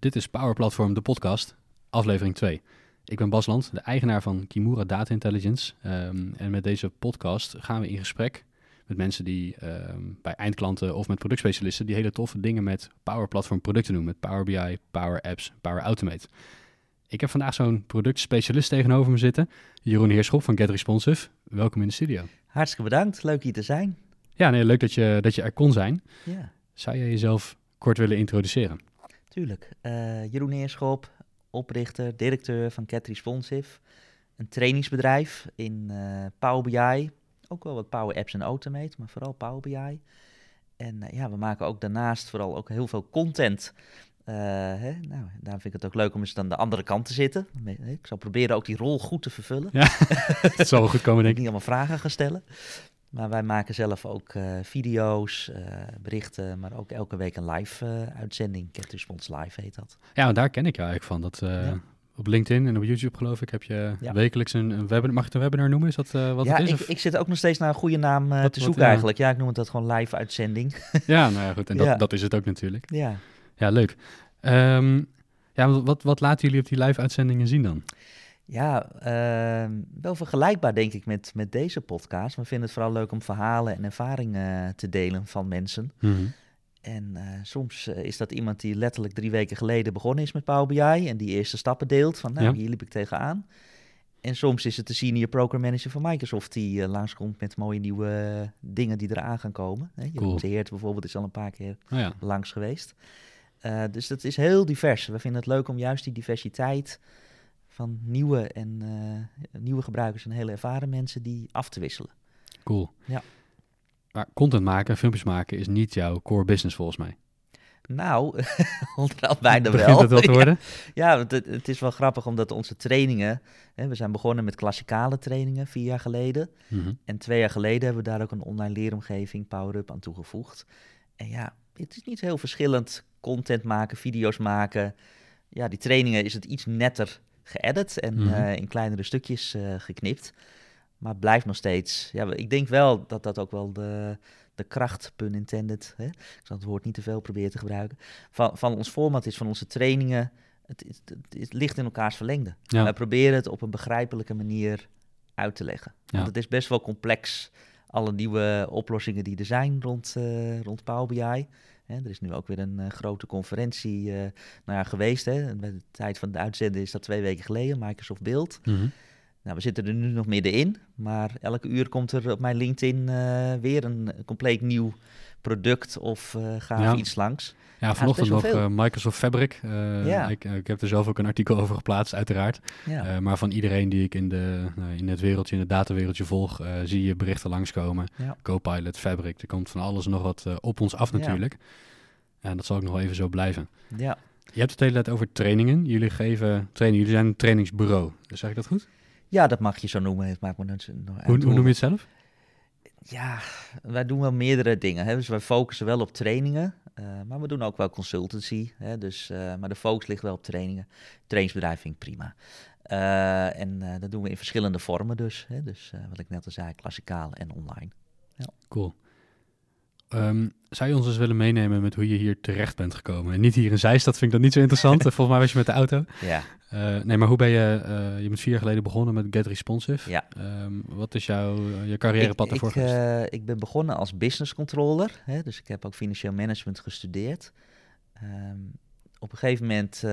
Dit is Power Platform, de podcast, aflevering 2. Ik ben Bas Land, de eigenaar van Kimura Data Intelligence. Ehm, en met deze podcast gaan we in gesprek met mensen die ehm, bij eindklanten of met productspecialisten die hele toffe dingen met Power Platform producten doen. Met Power BI, Power Apps, Power Automate. Ik heb vandaag zo'n productspecialist tegenover me zitten. Jeroen Heerschop van Get Responsive. Welkom in de studio. Hartstikke bedankt, leuk hier te zijn. Ja, nee, leuk dat je, dat je er kon zijn. Ja, Zou jij jezelf kort willen introduceren? Tuurlijk. Eh, Jeroen Heerschop, oprichter, directeur van Cat Responsive. Een trainingsbedrijf in eh, Power BI. Ook wel wat Power Apps en Automate, maar vooral Power BI. En eh, ja, we maken ook daarnaast vooral ook heel veel content. Hè? Nou, daarom vind ik het ook leuk om eens aan de andere kant te zitten. Ik zal proberen ook die rol goed te vervullen. Ja, het zal goed komen, ik denk ik. niet allemaal vragen gaan stellen. Maar wij maken zelf ook eh, video's, eh, berichten, maar ook elke week een live eh, uitzending. Cat Response Live heet dat. Ja, daar ken ik jou eigenlijk van. Dat, Ja. Op LinkedIn en op YouTube geloof ik heb je Ja. wekelijks een, een webinar. Mag je het een webinar noemen? Is dat wat ja, het is? ik, of- ik zit ook nog steeds naar een goede naam Wat- te wat, zoeken ja. eigenlijk. Ja, ik noem het dat gewoon live uitzending. Ja, nou ja, goed. En dat, Ja. dat is het ook natuurlijk. ja. Ja, leuk. Ehm, ja, wat- wat, laten jullie op die live-uitzendingen zien dan? Ja, ehm, wel vergelijkbaar denk ik met, met deze podcast. We vinden het vooral leuk om verhalen en ervaringen eh, te delen van mensen. En eh, soms eh, is dat iemand die letterlijk drie weken geleden begonnen is met Power BI en die eerste stappen deelt van nou, Ja. hier liep ik tegenaan. En soms is het de senior program manager van Microsoft die langskomt met mooie nieuwe dingen die eraan gaan komen. Hè, Cool. Teert bijvoorbeeld is al een paar keer Oh ja, langs geweest. Dus dat is heel divers. We vinden het leuk om juist die diversiteit van nieuwe en eh, nieuwe gebruikers en hele ervaren mensen die af te wisselen. cool. Ja. Maar content maken, filmpjes maken is niet jouw core business volgens mij. Nou, onderhand bijna Begint wel. het wel te worden? Ja, want het, het is wel grappig omdat onze trainingen, hè, we zijn begonnen met klassikale trainingen vier jaar geleden. Mhm. En twee jaar geleden hebben we daar ook een online leeromgeving Power Up aan toegevoegd. En ja, het is niet heel verschillend content maken, video's maken. Ja, die trainingen is het iets netter geëdit en Mhm. eh, in kleinere stukjes eh, geknipt. Maar het blijft nog steeds. Ja, ik denk wel dat dat ook wel de, de kracht, pun intended. Hè? Ik zal het woord niet te veel proberen te gebruiken. Van, van ons format is, van onze trainingen. Het, is- het, het ligt in elkaars verlengde. Ja. Wij proberen het op een begrijpelijke manier uit te leggen. Want het is best wel complex, alle nieuwe oplossingen die er zijn rond, eh, rond Power BI. Hè, er is nu ook weer een eh, grote conferentie eh, nou ja, geweest. Hè. Bij de tijd van de uitzending is dat twee weken geleden, Microsoft Build. Mhm. Nou, we zitten er nu nog middenin, maar elke uur komt er op mijn LinkedIn eh, weer een compleet nieuw product of gaaf Ja. iets langs. Ja, vanochtend nog eh, Microsoft Fabric. Eh, Ja. ik, ik heb er zelf ook een artikel over geplaatst, uiteraard. Ja. Maar van iedereen die ik in, de, in het wereldje, in het datawereldje volg, zie je berichten langskomen. Ja. Copilot, Fabric, er komt van alles nog wat op ons af Ja. natuurlijk. En dat zal ook nog wel even zo blijven. ja. Je hebt het hele tijd over trainingen. Jullie geven training. Jullie zijn een trainingsbureau. Dus zeg ik dat goed? ja, dat mag je zo noemen. Het maakt me uit Hoe, hoe noem je het zelf? Ja, wij doen wel meerdere dingen. Hè. Dus wij focussen wel op trainingen, eh, maar we doen ook wel consultancy. Hè. Dus, eh, maar de focus ligt wel op trainingen. Trainingsbedrijf vind ik prima. Eh, en dat doen we in verschillende vormen dus. Hè. Dus wat ik net al zei, klassikaal en online. Cool. Ehm, zou je ons eens willen meenemen met hoe je hier terecht bent gekomen? En niet hier in Zeist, dat vind ik dan niet zo interessant. Volgens mij was je met de auto. Ja, Eh, nee, maar hoe ben je... eh, je bent vier jaar geleden begonnen met Get Responsive. Ja. Ehm, wat is jouw eh, je carrièrepad ik, daarvoor ik, geweest? ik ben begonnen als business controller. Hè, dus ik heb ook financieel management gestudeerd. Ehm, op een gegeven moment eh,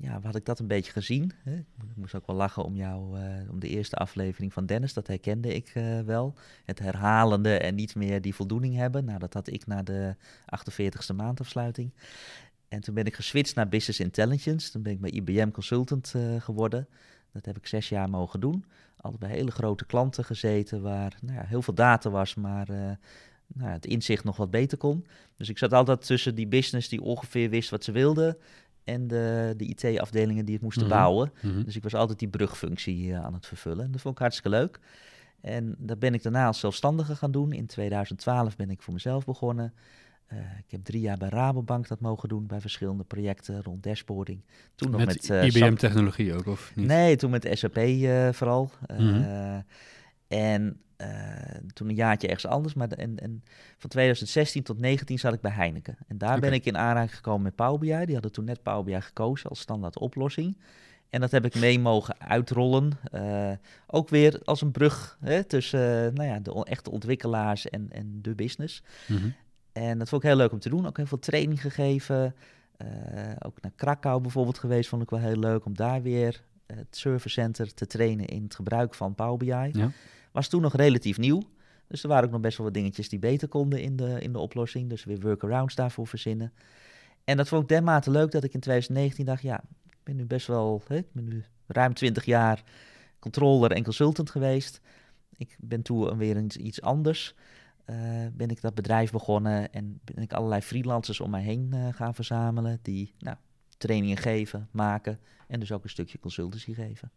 ja, had ik dat een beetje gezien. Hè. Ik moest ook wel lachen om jou, eh, om de eerste aflevering van Dennis. Dat herkende ik eh, wel. Het herhalende en niet meer die voldoening hebben. Nou, dat had ik na de 48ste maandafsluiting. En toen ben ik geswitcht naar Business Intelligence. Toen ben ik bij IBM Consultant geworden. Dat heb ik zes jaar mogen doen. Altijd bij hele grote klanten gezeten waar nou ja, heel veel data was, maar nou, het inzicht nog wat beter kon. Dus ik zat altijd tussen die business die ongeveer wist wat ze wilden en de, de IT-afdelingen die het moesten Mhm. bouwen. Mhm. Dus ik was altijd die brugfunctie eh, aan het vervullen. En dat vond ik hartstikke leuk. En dat ben ik daarna als zelfstandige gaan doen. In 2012 ben ik voor mezelf begonnen. Eh, ik heb drie jaar bij Rabobank dat mogen doen bij verschillende projecten rond dashboarding. Toen nog met met, eh, IBM-technologie ook, of niet? Nee, toen met SAP vooral. Mhm. En eh, toen een jaartje ergens anders. Maar de- en, en van 2016 tot 19 zat ik bij Heineken. En daar ben ik in aanraking gekomen met Power BI. Die hadden toen net Power BI gekozen als standaard oplossing. En dat heb ik mee mogen uitrollen. Eh, ook weer als een brug hè, tussen eh, nou ja, de echte ontwikkelaars en, en de business. Mhm. En dat vond ik heel leuk om te doen. Ook heel veel training gegeven. Ook naar Krakau bijvoorbeeld geweest, vond ik wel heel leuk om daar weer het service center te trainen in het gebruik van Power BI. Ja. Was toen nog relatief nieuw. Dus er waren ook nog best wel wat dingetjes die beter konden in de, in de oplossing. Dus weer workarounds daarvoor verzinnen. En dat vond ik dermate leuk dat ik in 2019 dacht, ja, ik ben nu best wel, hè, ik ben nu ruim 20 jaar controller en consultant geweest. Ik ben toen weer eens iets anders. Eh, ben ik dat bedrijf begonnen en ben ik allerlei freelancers om mij heen eh, gaan verzamelen. Die nou, trainingen geven, maken en dus ook een stukje consultancy geven.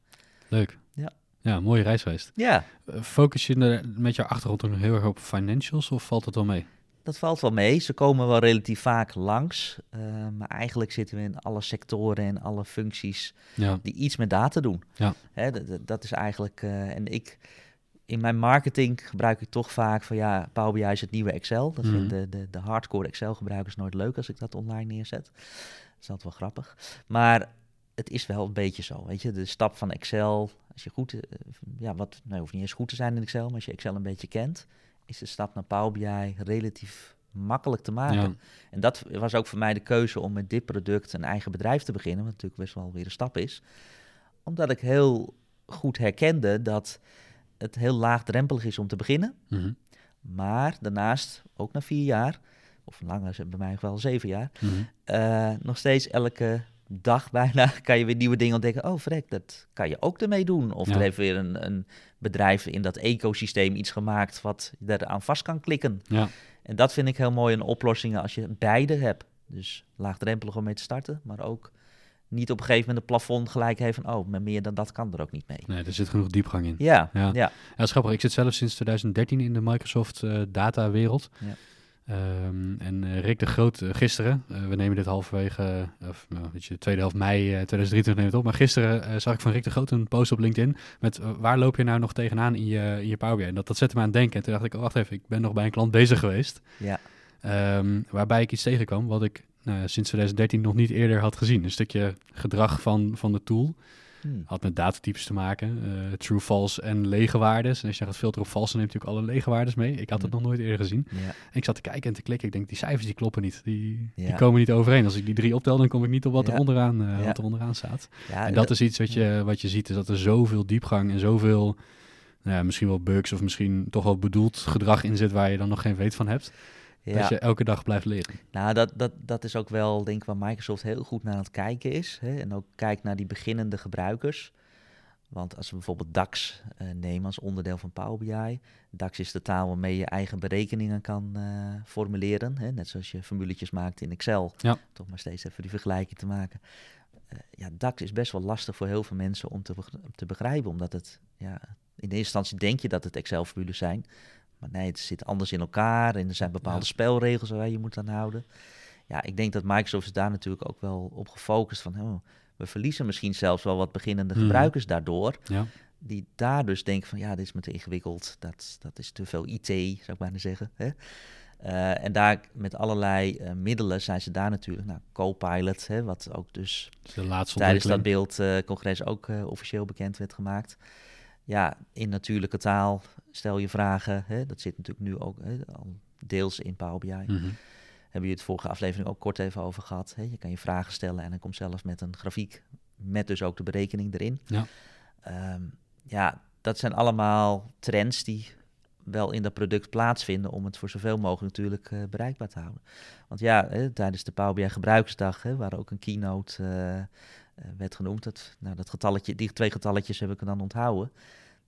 Leuk. Ja. Ja, mooie reis geweest. Ja, Eh, Focus je met jouw achtergrond ook nog heel erg op financials of valt het wel mee? dat valt wel mee. Ze komen wel relatief vaak langs. eh, maar eigenlijk zitten we in alle sectoren en alle functies Ja, die iets met data doen. Ja. Hè, dat, is eigenlijk. eh, en ik. In mijn marketing gebruik ik toch vaak van ja, Power BI is het nieuwe Excel. Dat vinden de, de, de hardcore Excel gebruikers nooit leuk als ik dat online neerzet. Dat is altijd wel grappig. Maar het is wel een beetje zo, weet je. De stap van Excel, als je goed, eh, ja, wat, nou, hoeft niet eens goed te zijn in Excel, maar als je Excel een beetje kent, is de stap naar Power BI relatief makkelijk te maken. ja, En dat was ook voor mij de keuze om met dit product een eigen bedrijf te beginnen, wat natuurlijk best wel weer een stap is. Omdat ik heel goed herkende dat het heel laagdrempelig is om te beginnen, mhm, maar daarnaast, ook na vier jaar, of langer, bij mij wel zeven jaar, mhm. eh, nog steeds elke dag bijna kan je weer nieuwe dingen ontdekken. Oh, vrek, dat kan je ook ermee doen. Of Ja. er heeft weer een, een bedrijf in dat ecosysteem iets gemaakt wat je eraan vast kan klikken. ja, En dat vind ik heel mooi in oplossingen als je beide hebt. Dus laagdrempelig om mee te starten, maar ook niet op een gegeven moment een plafond gelijk heeft van, oh, maar meer dan dat kan er ook niet mee. nee, er zit genoeg diepgang in. Ja, Ja. ja, ja. Ik zit zelf sinds 2013 in de Microsoft eh datawereld. Ja. Ehm, en eh, Rick de Groot, eh, gisteren, eh, we nemen dit halverwege, of nou, weet je, de tweede helft mei eh, 2023 neemt het op. Maar gisteren zag ik van Rick de Groot een post op LinkedIn met waar loop je nou nog tegenaan in je, in je Power BI? En dat, dat zette me aan het denken. En toen dacht ik, oh, wacht even, ik ben nog bij een klant bezig geweest. ja. Ehm, waarbij ik iets tegenkwam wat ik nou, sinds 2013 nog niet eerder had gezien. Een stukje gedrag van, van de tool. Hm. Had met datatypes te maken. eh, true, false en lege waardes. En als je gaat filteren op false, dan neemt natuurlijk alle lege waardes mee. Ik had het Mm. nog nooit eerder gezien. ja. En ik zat te kijken en te klikken. Ik denk, die cijfers die kloppen niet. Die, die komen niet overeen. Als ik die drie optel, dan kom ik niet op wat, Ja. er, onderaan, eh, wat er onderaan staat. en dat is iets wat je, wat je ziet. Is dat er zoveel diepgang en zoveel... Nou ja, misschien wel bugs of misschien toch wel bedoeld gedrag in zit... waar je dan nog geen weet van hebt. Ja. Dat je elke dag blijft leren. Nou, dat, dat, dat is ook wel, denk ik, waar Microsoft heel goed naar aan het kijken is. Hè? En ook kijkt naar die beginnende gebruikers. Want als we bijvoorbeeld DAX eh, nemen als onderdeel van Power BI. DAX is de taal waarmee je eigen berekeningen kan eh, formuleren. Hè? Net zoals je formuletjes maakt in Excel. Ja. Toch maar steeds even die vergelijking te maken. Eh, ja, DAX is best wel lastig voor heel veel mensen om te, te begrijpen. Omdat het, ja, in eerste instantie denk je dat het Excel-formules zijn. Maar nee, het zit anders in elkaar en er zijn bepaalde Ja. spelregels waar je moet aan houden. Ja, ik denk dat Microsoft is daar natuurlijk ook wel op gefocust van, oh, we verliezen misschien zelfs wel wat beginnende Mhm. gebruikers daardoor. Ja, Die daar dus denken van, ja, dit is me te ingewikkeld, dat, dat is te veel IT, zou ik bijna zeggen. Hè? Eh, en daar met allerlei eh, middelen zijn ze daar natuurlijk, nou, Copilot, hè, wat ook dus de laatste tijdens dat beeldcongres ook eh, officieel bekend werd gemaakt. Ja, in natuurlijke taal stel je vragen. Hè, dat zit natuurlijk nu ook hè, al deels in Power BI. Mhm. Hebben je het vorige aflevering ook kort even over gehad. Hè? Je kan je vragen stellen en dan komt zelf met een grafiek. Met dus ook de berekening erin. Ja. Ehm, ja, dat zijn allemaal trends die wel in dat product plaatsvinden om het voor zoveel mogelijk natuurlijk eh, bereikbaar te houden. Want ja, hè, tijdens de Power BI gebruikersdag, hè, waar ook een keynote eh, eh, werd genoemd, dat, nou, dat getalletje, die twee getalletjes heb ik er dan onthouden.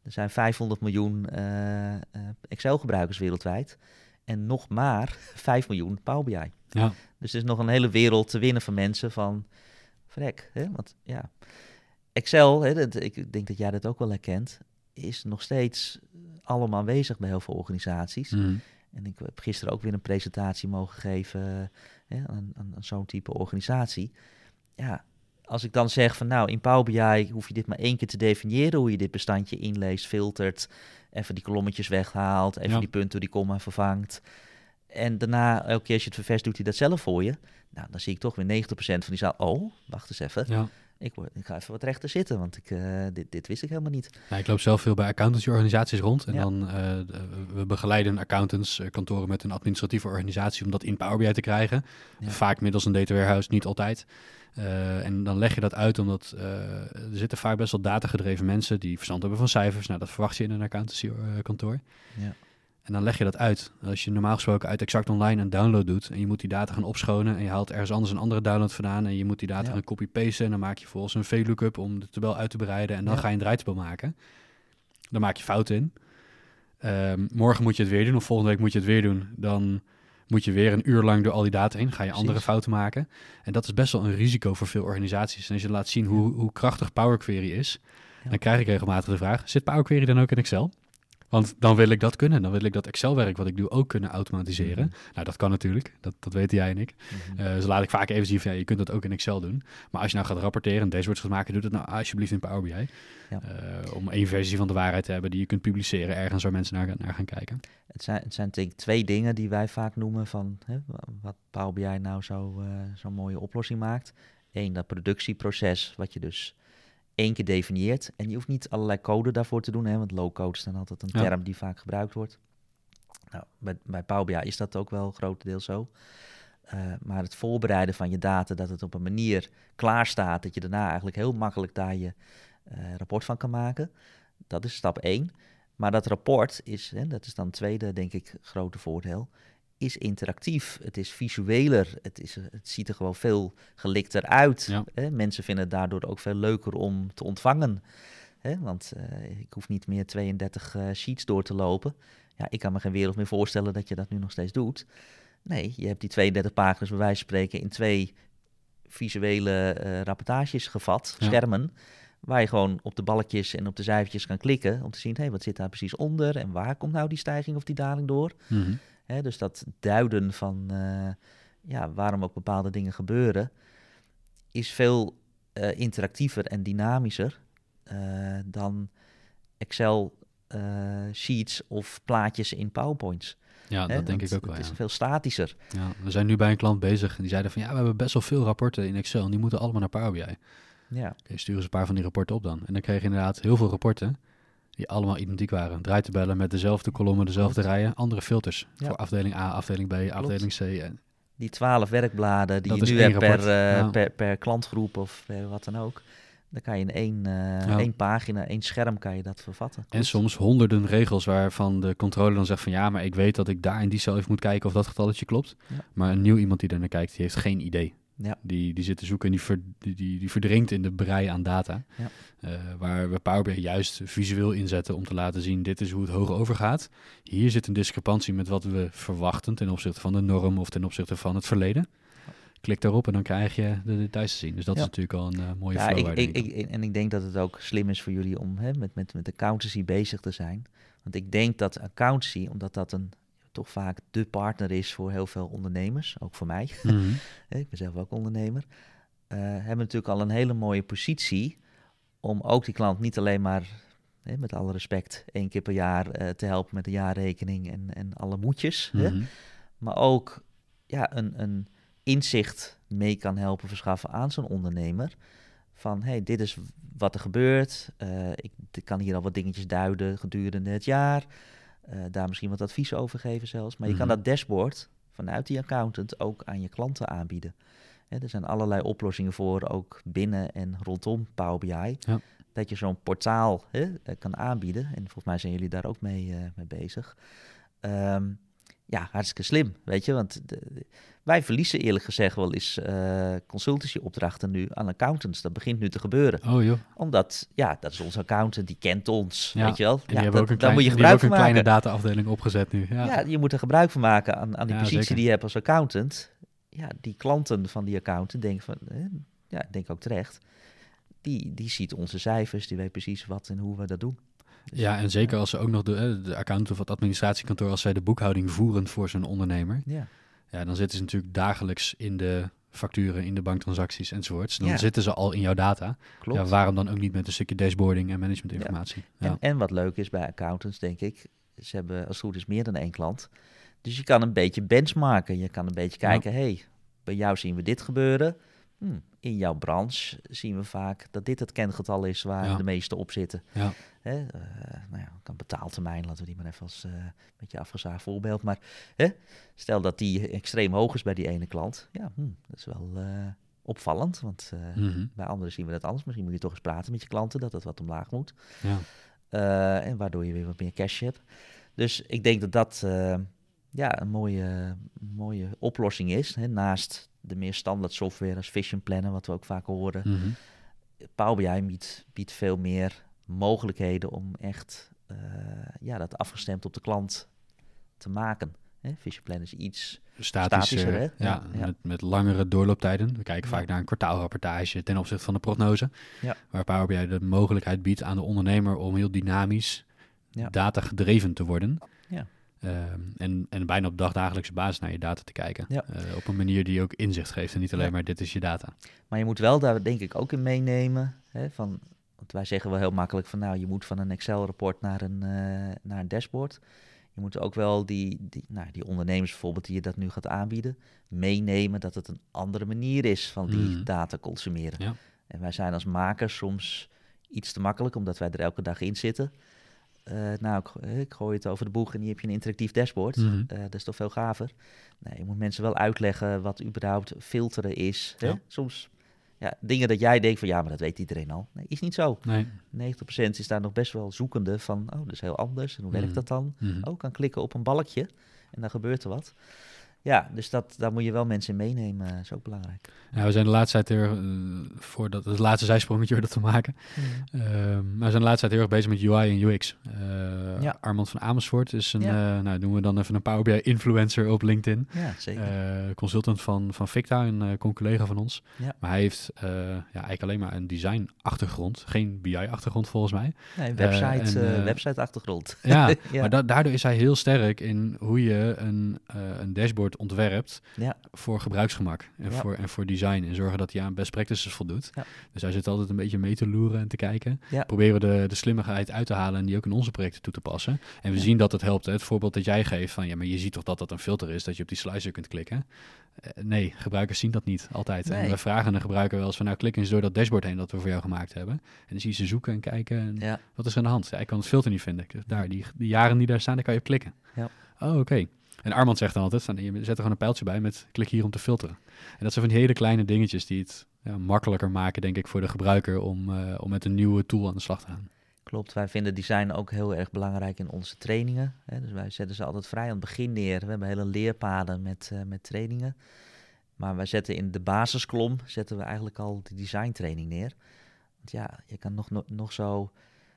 Er zijn 500 miljoen eh, eh, Excel-gebruikers wereldwijd en nog maar 5 miljoen Power BI. Ja, Dus er is nog een hele wereld te winnen van mensen van vrek. Hè? Want ja, Excel, hè, dat, ik denk dat jij dat ook wel herkent, is nog steeds allemaal aanwezig bij heel veel organisaties. mhm. En ik heb gisteren ook weer een presentatie mogen geven hè, aan, aan, aan zo'n type organisatie. Ja, als ik dan zeg van nou, in Power BI hoef je dit maar één keer te definiëren, hoe je dit bestandje inleest, filtert, even die kolommetjes weghaalt, even Ja. die punten, die komma vervangt. En daarna, elke keer als je het ververst, doet hij dat zelf voor je. Nou, dan zie ik toch weer 90% van die zaal. Oh, wacht eens even. Ja. Ik, word, ik ga even wat rechter zitten, want ik, eh, dit, dit wist ik helemaal niet. Nou, ik loop zelf veel bij accountancy-organisaties rond. En Ja. dan uh, we begeleiden accountants, uh, kantoren met een administratieve organisatie om dat in Power BI te krijgen. Ja. Vaak middels een data warehouse, niet altijd. Uh, en dan leg je dat uit omdat uh, er zitten vaak best wel datagedreven mensen die verstand hebben van cijfers. Nou, dat verwacht je in een accountancy kantoor. Ja. En dan leg je dat uit. Als je normaal gesproken uit Exact Online een download doet en je moet die data gaan opschonen en je haalt ergens anders een andere download vandaan en je moet die data Ja. gaan copy-pasten en dan maak je volgens een VLOOKUP om de tabel uit te breiden en dan Ja. ga je een draaitabel maken. Dan maak je fouten in. Ehm, morgen moet je het weer doen of volgende week moet je het weer doen. Dan moet je weer een uur lang door al die data heen. Ga je andere Precies. fouten maken. En dat is best wel een risico voor veel organisaties. En als je laat zien hoe, hoe krachtig Power Query is, Ja. dan krijg ik regelmatig de vraag: zit Power Query dan ook in Excel? Want dan wil ik dat kunnen. Dan wil ik dat Excel-werk wat ik doe ook kunnen automatiseren. Mhm. Nou, dat kan natuurlijk. Dat, dat weten jij en ik. Eh dus laat ik vaak even zien van ja, je kunt dat ook in Excel doen. Maar als je nou gaat rapporteren en dashboards gaat maken, doe het nou alsjeblieft in Power BI. Ja. Eh, om één versie van de waarheid te hebben die je kunt publiceren ergens waar mensen naar, naar gaan kijken. Het zijn, het zijn denk ik twee dingen die wij vaak noemen van hè, wa- wat Power BI nou zo, eh, zo'n mooie oplossing maakt. Eén, dat productieproces, wat je dus één keer definieert. En je hoeft niet allerlei code daarvoor te doen, hè, want low-code is dan altijd een Ja. term die vaak gebruikt wordt. Nou, bij, bij Power BI is dat ook wel grotendeels zo. Eh, maar het voorbereiden van je data, dat het op een manier klaar staat, dat je daarna eigenlijk heel makkelijk daar je eh, rapport van kan maken. Dat is stap één. Maar dat rapport is, hè, dat is dan het tweede, denk ik, grote voordeel, is interactief. Het is visueler. Het, is, het ziet er gewoon veel gelikter uit. Ja. Hè? Mensen vinden het daardoor ook veel leuker om te ontvangen. Hè? Want eh, ik hoef niet meer 32 eh, sheets door te lopen. Ja, ik kan me geen wereld meer voorstellen dat je dat nu nog steeds doet. Nee, je hebt die 32 pagina's bij wijze van spreken in twee visuele eh, rapportages gevat, Ja. schermen. Waar je gewoon op de balkjes en op de cijfertjes kan klikken om te zien, hé, wat zit daar precies onder en waar komt nou die stijging of die daling door. Mhm. Hè, dus dat duiden van eh, ja, waarom ook bepaalde dingen gebeuren, is veel eh, interactiever en dynamischer eh, dan Excel sheets of plaatjes in PowerPoints. Ja, hè, dat denk ik ook wel. Het Ja. is veel statischer. Ja, we zijn nu bij een klant bezig en die zeiden van ja, we hebben best wel veel rapporten in Excel en die moeten allemaal naar Power BI. Ja, Oké, sturen ze een paar van die rapporten op dan. En dan kreeg je inderdaad heel veel rapporten die allemaal identiek waren. Draaitabellen met dezelfde kolommen, dezelfde Klopt. rijen, andere filters. Ja. Voor afdeling A, afdeling B, afdeling C. En die twaalf werkbladen die Dat je nu hebt per, eh, ja. per, per klantgroep of per wat dan ook. Dan kan je in één, eh, Ja. één pagina, één scherm kan je dat vervatten. En soms honderden regels waarvan de controller dan zegt van ja, maar ik weet dat ik daar in die cel even moet kijken of dat getalletje klopt. Maar een nieuw iemand die er naar kijkt, die heeft geen idee. Ja. Die, die zit te zoeken en die, ver- die, die, verdrinkt in de brei aan data. Ja. Eh, waar we Power BI juist visueel inzetten om te laten zien, dit is hoe het hoog overgaat. Hier zit een discrepantie met wat we verwachten ten opzichte van de norm of ten opzichte van het verleden. Klik daarop en dan krijg je de details te zien. Dus dat Ja. is natuurlijk al een eh, mooie Ja, ik. ik- en ik denk dat het ook slim is voor jullie om hè, met, met, met accountancy bezig te zijn. Want ik denk dat accountancy, omdat dat een toch vaak de partner is voor heel veel ondernemers, ook voor mij. Mhm. Ik ben zelf ook ondernemer. eh, hebben natuurlijk al een hele mooie positie om ook die klant niet alleen maar, hè, met alle respect, één keer per jaar eh, te helpen met de jaarrekening en, en alle moedjes. hè, Mhm. maar ook ja, een, een inzicht mee kan helpen verschaffen aan zo'n ondernemer. Van hey, dit is wat er gebeurt. eh, ik, ik kan hier al wat dingetjes duiden gedurende het jaar. Eh, daar misschien wat advies over geven zelfs. Maar je kan Mhm. dat dashboard vanuit die accountant ook aan je klanten aanbieden. Hè, er zijn allerlei oplossingen voor, ook binnen en rondom Power BI. Ja. Dat je zo'n portaal hè, eh, kan aanbieden. En volgens mij zijn jullie daar ook mee, eh, mee bezig. Ehm, ja, hartstikke slim, weet je. Want de- wij verliezen eerlijk gezegd wel eens eh consultancy-opdrachten nu aan accountants. Dat begint nu te gebeuren. Oh joh. Omdat, ja, dat is onze accountant, die kent ons, Ja, weet je wel. En ja, dat- ook een, klein, moet je die hebben gebruik ook van een kleine maken. data-afdeling opgezet nu. Ja. Ja. je moet er gebruik van maken aan, aan die positie zeker. die je hebt als accountant. Ja, die klanten van die accountant denken van, eh, ja, ik denk ook terecht. Die, die ziet onze cijfers, die weet precies wat en hoe we dat doen. Ja, en zeker als ze ook nog de, eh, de accountant of het administratiekantoor, als zij de boekhouding voeren voor zo'n ondernemer, Ja, ja, dan zitten ze natuurlijk dagelijks in de facturen in de banktransacties enzovoorts. Dan Ja. zitten ze al in jouw data. Klopt. Ja, waarom dan ook niet met een stukje dashboarding en managementinformatie? Ja. En, en wat leuk is bij accountants, denk ik, ze hebben als het goed is meer dan één klant. Dus je kan een beetje benchmarken. Je kan een beetje kijken, hey, bij jou zien we dit gebeuren. Hm, in jouw branche zien we vaak dat dit het kengetal is waar Ja. de meeste op zitten. Ja. Hè, eh, nou ja, kan betaaltermijn, laten we die maar even als eh beetje afgezaagd voorbeeld. Maar hè, stel dat die extreem hoog is bij die ene klant. Ja, hm, dat is wel eh, opvallend, want Mhm. bij anderen zien we dat anders. Misschien moet je toch eens praten met je klanten, dat het wat omlaag moet. ja. En waardoor je weer wat meer cash hebt. Dus ik denk dat dat ja, een mooie, mooie oplossing is. Hè, naast de meer standaard software als Vision Planner, wat we ook vaak horen. Mhm. Power BI biedt, biedt veel meer mogelijkheden om echt eh, ja, dat afgestemd op de klant te maken. Hè, Vision Planner is iets Statischer, Statischer, hè? ja, Ja, ja. Met, met langere doorlooptijden. We kijken vaak naar een kwartaalrapportage ten opzichte van de prognose. Ja. Waar Power BI de mogelijkheid biedt aan de ondernemer om heel dynamisch Ja. data gedreven te worden. Ehm, en, en bijna op dagdagelijkse basis naar je data te kijken. Ja. Eh, op een manier die ook inzicht geeft en niet alleen Ja. maar dit is je data. Maar je moet wel daar denk ik ook in meenemen. Hè, van, want wij zeggen wel heel makkelijk van nou, je moet van een Excel-rapport naar een, eh, naar een dashboard. Je moet ook wel die, die, nou, die ondernemers bijvoorbeeld die je dat nu gaat aanbieden, meenemen dat het een andere manier is van die Mhm. data consumeren. Ja. En wij zijn als makers soms iets te makkelijk, omdat wij er elke dag in zitten. Eh, nou, ik, eh, ik gooi het over de boeg en hier heb je een interactief dashboard. Mhm. Eh, dat is toch veel gaver. Nee, je moet mensen wel uitleggen wat überhaupt filteren is. Hè? Soms ja, dingen dat jij denkt van ja, maar dat weet iedereen al. Nee, is niet zo. Nee. 90% is daar nog best wel zoekende van, oh, dat is heel anders. En hoe werkt dat dan? Mhm. Oh, kan klikken op een balkje en dan gebeurt er wat. Ja, dus dat, daar moet je wel mensen in meenemen. Dat is ook belangrijk. Ja, we zijn de laatste tijd heel erg, eh, voor dat, het laatste zijsprongetje weer dat te maken. Ehm, maar we zijn de laatste tijd heel erg bezig met UI en UX. Eh, Ja. Armand van Amersfoort is een, Ja. eh, nou noemen we dan even een Power BI influencer op LinkedIn. Ja, zeker. Eh, consultant van, van Victa, een eh, collega van ons. Ja. Maar hij heeft eh, ja, eigenlijk alleen maar een design achtergrond, geen BI achtergrond volgens mij. nee, website, en, eh, eh, website achtergrond. Ja, maar da- daardoor is hij heel sterk in hoe je een, eh, een dashboard ontwerpt Ja. voor gebruiksgemak en, Ja. voor, en voor design. En zorgen dat hij aan best practices voldoet. Ja. Dus hij zit altijd een beetje mee te loeren en te kijken. Proberen we de, de slimmigheid uit te halen en die ook in onze projecten toe te passen. En we zien dat het helpt. Hè. Het voorbeeld dat jij geeft van ja, maar je ziet toch dat dat een filter is, dat je op die slicer kunt klikken. Eh, nee, gebruikers zien dat niet altijd. En we vragen een gebruiker wel eens van nou klik eens door dat dashboard heen dat we voor jou gemaakt hebben. En dan zie je ze zoeken en kijken. En wat is er aan de hand? Ja, ik kan het filter niet vinden. Daar, die, die jaren die daar staan, daar kan je op klikken. Ja. Oh, oké. En Armand zegt dan altijd, zet er gewoon een pijltje bij met klik hier om te filteren. En dat zijn van die hele kleine dingetjes die het ja, makkelijker maken, denk ik, voor de gebruiker om, eh, om met een nieuwe tool aan de slag te gaan. Klopt, wij vinden design ook heel erg belangrijk in onze trainingen. Hè. Dus wij zetten ze altijd vrij aan het begin neer. We hebben hele leerpaden met, eh, met trainingen. Maar wij zetten in de basisklom zetten we eigenlijk al de designtraining neer. Want ja, je kan nog, nog, zo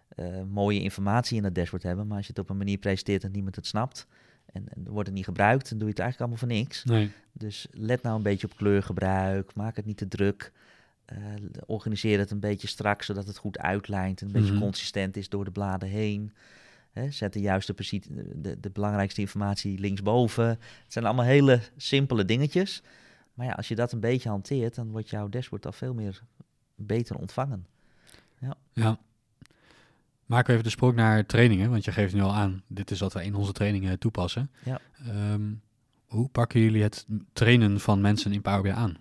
eh, mooie informatie in het dashboard hebben, maar als je het op een manier presenteert en niemand het snapt en, en wordt het niet gebruikt, dan doe je het eigenlijk allemaal voor niks. Nee. Dus let nou een beetje op kleurgebruik, maak het niet te druk. eh, organiseer het een beetje strak, zodat het goed uitlijnt en een beetje Mhm. consistent is door de bladen heen. Hè, zet de juiste de, de belangrijkste informatie linksboven. Het zijn allemaal hele simpele dingetjes. Maar ja, als je dat een beetje hanteert, dan wordt jouw dashboard al veel meer beter ontvangen. Ja. Maken we even de sprong naar trainingen, want je geeft nu al aan, dit is wat wij in onze trainingen toepassen. Ja. Ehm, hoe pakken jullie het trainen van mensen in Power BI aan?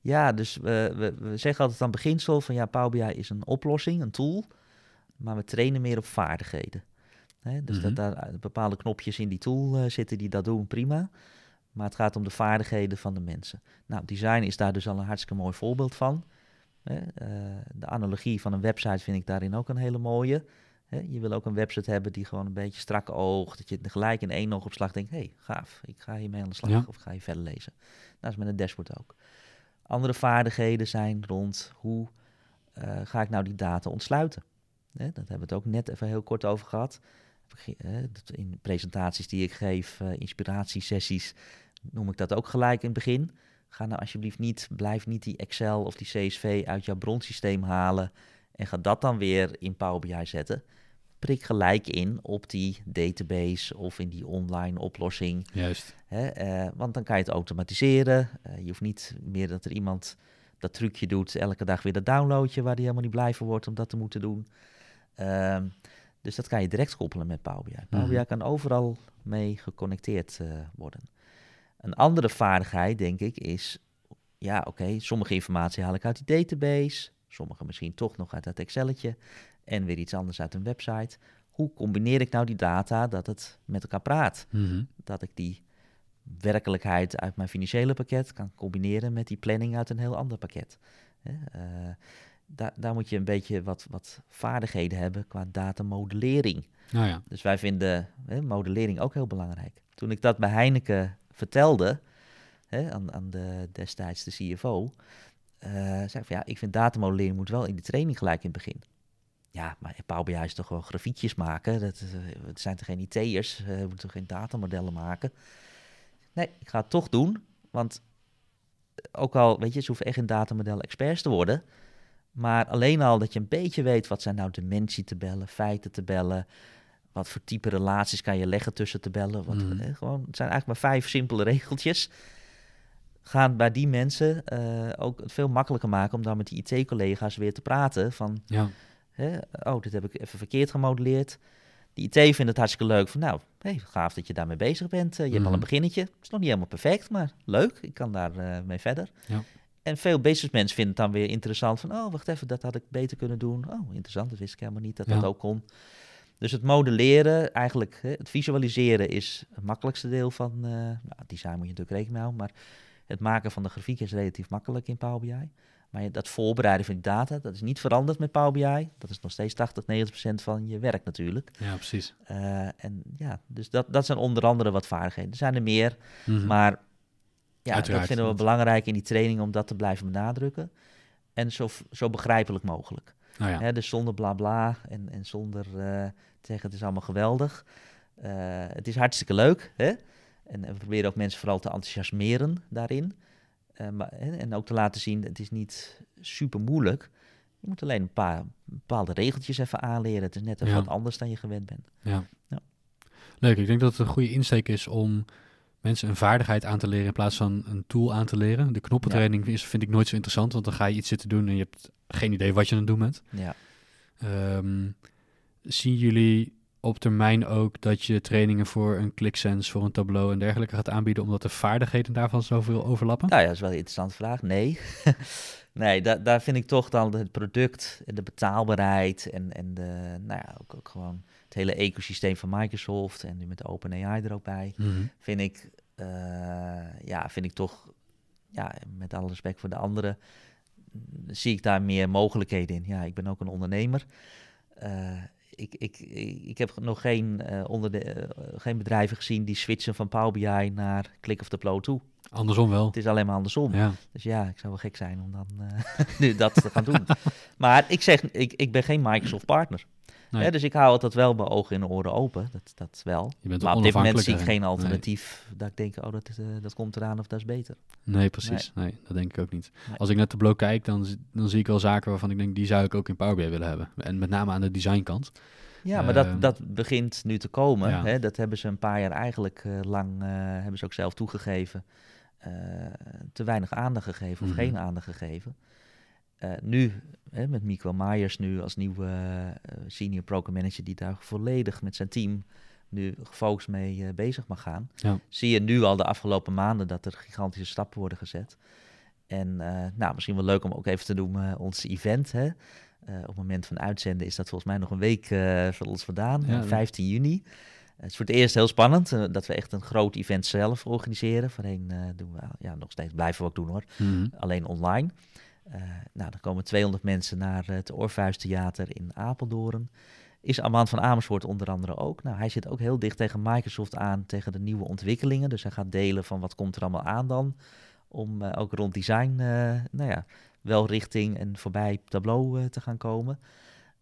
Ja, dus we, we, we zeggen altijd aan beginsel van ja, Power BI is een oplossing, een tool, maar we trainen meer op vaardigheden. Hè, dus Mhm. dat daar bepaalde knopjes in die tool eh, zitten die dat doen, prima. Maar het gaat om de vaardigheden van de mensen. Nou, design is daar dus al een hartstikke mooi voorbeeld van. Hè, eh, de analogie van een website vind ik daarin ook een hele mooie. Hè, je wil ook een website hebben die gewoon een beetje strak oogt. Dat je gelijk in één oogopslag denkt, hé, hey, gaaf, ik ga hiermee aan de slag Ja. of ga hier verder lezen. Dat is met een dashboard ook. Andere vaardigheden zijn rond hoe eh, ga ik nou die data ontsluiten. Hè, dat hebben we het ook net even heel kort over gehad. In presentaties die ik geef, eh, inspiratiesessies, noem ik dat ook gelijk in het begin. Ga nou alsjeblieft niet, blijf niet die Excel of die CSV uit jouw bronsysteem halen en ga dat dan weer in Power BI zetten. prik gelijk in op die database of in die online oplossing. Juist. Hè? eh, want dan kan je het automatiseren. Eh, je hoeft niet meer dat er iemand dat trucje doet, elke dag weer dat downloadje waar die helemaal niet blij van wordt om dat te moeten doen. Ehm, dus dat kan je direct koppelen met Power BI. Power BI Mhm. kan overal mee geconnecteerd eh, worden. Een andere vaardigheid, denk ik, is... Ja, oké, sommige informatie haal ik uit die database. Sommige misschien toch nog uit dat Excelletje. En weer iets anders uit een website. Hoe combineer ik nou die data dat het met elkaar praat? Mhm. Dat ik die werkelijkheid uit mijn financiële pakket kan combineren met die planning uit een heel ander pakket. Eh, daar, daar moet je een beetje wat, wat vaardigheden hebben qua datamodellering. Nou ja. Dus wij vinden hè, modellering ook heel belangrijk. Toen ik dat bij Heineken vertelde, hè, aan, aan de, destijds de CFO, eh, zei van ja, ik vind datamodellering moet wel in die training gelijk in het begin. Ja, maar Power BI is toch gewoon grafiekjes maken? Dat, eh, het zijn toch geen IT'ers? Eh, we moeten toch geen datamodellen maken? Nee, ik ga het toch doen, want ook al, weet je, ze hoeven echt in datamodellen experts te worden, maar alleen al dat je een beetje weet wat zijn nou dimensietabellen, feitentabellen, wat voor type relaties kan je leggen tussen tabellen. Wat, eh, gewoon, het zijn eigenlijk maar vijf simpele regeltjes. Gaan bij die mensen eh, ook het veel makkelijker maken om dan met die IT-collega's weer te praten. Van, Ja. hè, oh, dit heb ik even verkeerd gemodelleerd. Die IT vindt het hartstikke leuk. Van, nou, hey, gaaf dat je daarmee bezig bent. Eh, je hebt al een beginnetje. Het is nog niet helemaal perfect, maar leuk. Ik kan daar eh, mee verder. Ja. En veel businessmensen vinden het dan weer interessant van, oh, wacht even, dat had ik beter kunnen doen. Oh, interessant, dat wist ik helemaal niet dat Ja. dat ook kon. Dus het modelleren, eigenlijk het visualiseren is het makkelijkste deel van, eh nou, design moet je natuurlijk rekening mee houden, maar het maken van de grafiek is relatief makkelijk in Power BI. Maar dat voorbereiden van die data, dat is niet veranderd met Power BI. Dat is nog steeds 80, 90 procent van je werk natuurlijk. ja, precies. Eh, en ja, dus dat, dat zijn onder andere wat vaardigheden. Er zijn er meer, Mhm. maar ja, Uiteraard, dat vinden we belangrijk in die training om dat te blijven benadrukken. En zo, zo begrijpelijk mogelijk. Nou ja. Hè, dus zonder bla bla en, en zonder eh, te zeggen het is allemaal geweldig. Eh, het is hartstikke leuk. Hè? En, en we proberen ook mensen vooral te enthousiasmeren daarin. Eh, maar, hè, en ook te laten zien, het is niet super moeilijk. Je moet alleen een paar bepaalde regeltjes even aanleren. Het is net even Ja. wat anders dan je gewend bent. Ja. Ja. Leuk, ik denk dat het een goede insteek is om mensen een vaardigheid aan te leren in plaats van een tool aan te leren. De knoppentraining is, vind ik nooit zo interessant, want dan ga je iets zitten doen en je hebt geen idee wat je aan het doen bent. Ja. Ehm, zien jullie op termijn ook dat je trainingen voor een ClickSense, voor een Tableau en dergelijke gaat aanbieden, omdat de vaardigheden daarvan zoveel overlappen? Nou ja, dat is wel een interessante vraag. Nee. nee, da daar vind ik toch dan het product en de betaalbaarheid en, en de, nou ja, ook, ook gewoon het hele ecosysteem van Microsoft en nu met OpenAI er ook bij, Mhm. vind ik, eh, ja, vind ik toch, ja, met alle respect voor de anderen, mm, zie ik daar meer mogelijkheden in. Ja, ik ben ook een ondernemer. Eh, ik, ik, ik, heb nog geen, eh, onder de, eh, geen bedrijven gezien die switchen van Power BI naar Click of Tableau toe. Andersom wel. Het is alleen maar andersom. Ja, Dus ja, ik zou wel gek zijn om dan eh, nu dat te gaan doen. Maar ik zeg, ik, ik ben geen Microsoft partner. Nee. Dus ik hou altijd wel mijn ogen en oren open. Dat, dat wel. Maar op dit moment zie ik geen alternatief dat ik denk, oh, dat, eh, dat komt eraan of dat is beter. Nee, precies. Nee. dat denk ik ook niet. Als ik naar Tableau kijk, dan, dan zie ik wel zaken waarvan ik denk, die zou ik ook in Power BI willen hebben. En met name aan de designkant. Ja, maar Ehm, dat, dat begint nu te komen. ja. Hè? Dat hebben ze een paar jaar eigenlijk eh, lang, hebben ze ook zelf toegegeven, te weinig aandacht gegeven of Mhm. geen aandacht gegeven. Eh, nu, hè, met Mico Myers nu als nieuwe eh, senior program manager die daar volledig met zijn team nu gefocust mee eh, bezig mag gaan, Ja. zie je nu al de afgelopen maanden dat er gigantische stappen worden gezet. En eh, nou, misschien wel leuk om ook even te noemen, ons event. Hè? Eh, op het moment van uitzenden is dat volgens mij nog een week eh van ons vandaan, Ja, eh, dat- 15 juni. Het is voor het eerst heel spannend eh, dat we echt een groot event zelf organiseren. Voorheen eh, doen we, ja, nog steeds blijven we ook doen hoor, Mhm. alleen online. Eh, nou, dan komen 200 mensen naar het Orpheustheater in Apeldoorn. Is Armand van Amersfoort onder andere ook. Nou, hij zit ook heel dicht tegen Microsoft aan, tegen de nieuwe ontwikkelingen. Dus hij gaat delen van wat komt er allemaal aan dan. Om ook rond design, nou ja, wel richting en voorbij Tableau te gaan komen.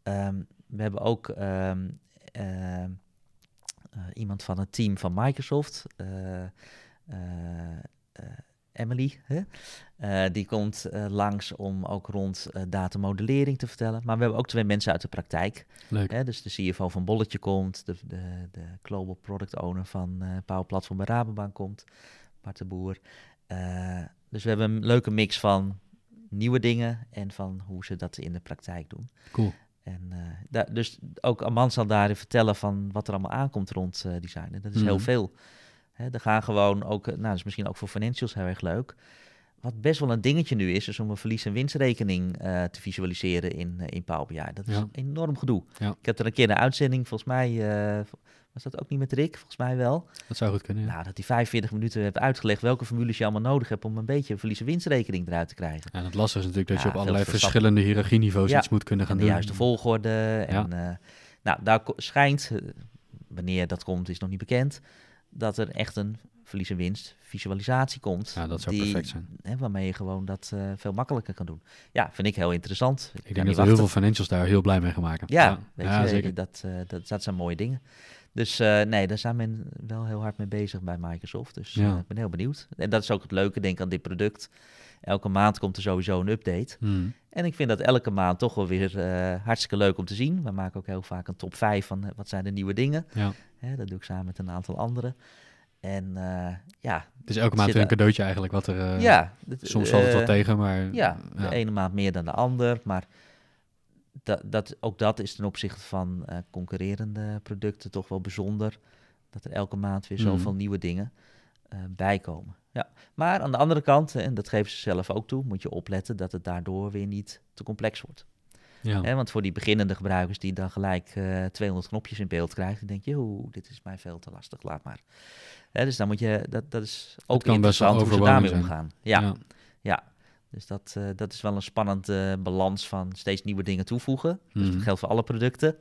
Ehm, we hebben ook ehm, ehm, eh, iemand van het team van Microsoft. eh, eh, eh, Emily. Hè? Eh, die komt eh, langs om ook rond datamodellering te vertellen. Maar we hebben ook twee mensen uit de praktijk. Leuk. Hè? Dus de CFO van Bolletje komt, de, de, de Global Product Owner van Power Platform bij Rabobank komt, Bart de Boer. dus we hebben een leuke mix van nieuwe dingen en van hoe ze dat in de praktijk doen. Cool. En daar, dus ook Aman zal daarin vertellen van wat er allemaal aankomt rond design. En dat is heel Mhm. veel. Hè, er gaan gewoon ook, nou, dat is misschien ook voor financials heel erg leuk. Wat best wel een dingetje nu is, is om een verlies- en winstrekening uh, te visualiseren in, uh, in Power BI. Dat is Ja. enorm gedoe. Ja. Ik heb er een keer een uitzending, volgens mij, uh, was dat ook niet met Rick? Volgens mij wel. Dat zou goed kunnen, ja. Nou, dat hij 45 minuten heeft uitgelegd welke formules je allemaal nodig hebt om een beetje een verlies- en winstrekening eruit te krijgen. En het lastige is natuurlijk dat je op allerlei verschillende hiërarchieniveaus iets moet kunnen gaan en de doen. juiste volgorde. En, nou, daar schijnt, wanneer dat komt is nog niet bekend, dat er echt een verlies en winst visualisatie komt. Ja, dat zou die, perfect zijn. Hè, waarmee je gewoon dat uh, veel makkelijker kan doen. Ja, vind ik heel interessant. Ik, ik denk dat er heel veel financials daar heel blij mee gaan maken. Ja, ja. weet ja, je, zeker. Dat, uh, dat, dat zijn mooie dingen. Dus uh, nee, daar zijn men wel heel hard mee bezig bij Microsoft. Dus ik ben heel benieuwd. En dat is ook het leuke, denk ik, aan dit product. Elke maand komt er sowieso een update. Hmm. En ik vind dat elke maand toch wel weer uh, hartstikke leuk om te zien. We maken ook heel vaak een top 5 van wat zijn de nieuwe dingen. Ja. Hè, dat doe ik samen met een aantal anderen. En uh, ja. Is elke maand weer een cadeautje eigenlijk wat er. Uh, ja. soms valt het wat tegen, maar. Ja, de ene maand meer dan de ander. Maar dat, dat, ook dat is ten opzichte van concurrerende producten toch wel bijzonder. Dat er elke maand weer zoveel Mhm. nieuwe dingen uh, bijkomen. Ja. Maar aan de andere kant, en dat geven ze zelf ook toe, moet je opletten dat het daardoor weer niet te complex wordt. Ja. He, want voor die beginnende gebruikers die dan gelijk uh, 200 knopjes in beeld krijgen, dan denk je, oeh, dit is mij veel te lastig, laat maar. He, dus dan moet je, dat, dat is ook kan interessant hoe ze daarmee zijn. omgaan. Ja, ja. Dus dat, uh, dat is wel een spannende balans van steeds nieuwe dingen toevoegen. Dus Mhm. dat geldt voor alle producten.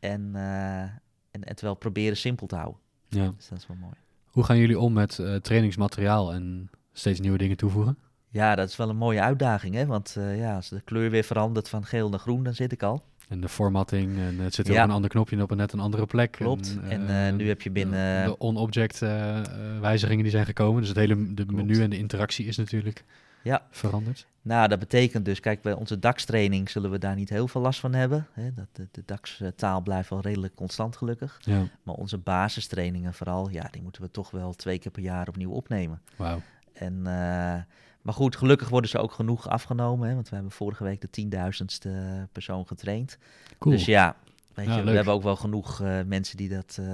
En, uh, en, en terwijl proberen simpel te houden. Ja. Dus dat is wel mooi. Hoe gaan jullie om met trainingsmateriaal en steeds nieuwe dingen toevoegen? Ja, dat is wel een mooie uitdaging, hè? Want ja, als de kleur weer verandert van geel naar groen, dan zit ik al. En de formatting, en het zit Ja. op een ander knopje en op een net een andere plek. Klopt. En, En, eh, eh, nu heb je binnen- De, on-object eh, wijzigingen die zijn gekomen. Dus het hele de Klopt. menu en de interactie is natuurlijk Ja. veranderd. Nou, dat betekent dus, kijk, bij onze DAX-training zullen we daar niet heel veel last van hebben. Hè? Dat, de, de DAX-taal blijft wel redelijk constant, gelukkig. Ja, Maar onze basistrainingen vooral, ja, die moeten we toch wel twee keer per jaar opnieuw opnemen. wauw. En, uh, maar goed, gelukkig worden ze ook genoeg afgenomen. Hè? Want we hebben vorige week de tienduizendste persoon getraind. Cool. Dus ja, weet Ja, je, we hebben ook wel genoeg uh, mensen die dat, uh,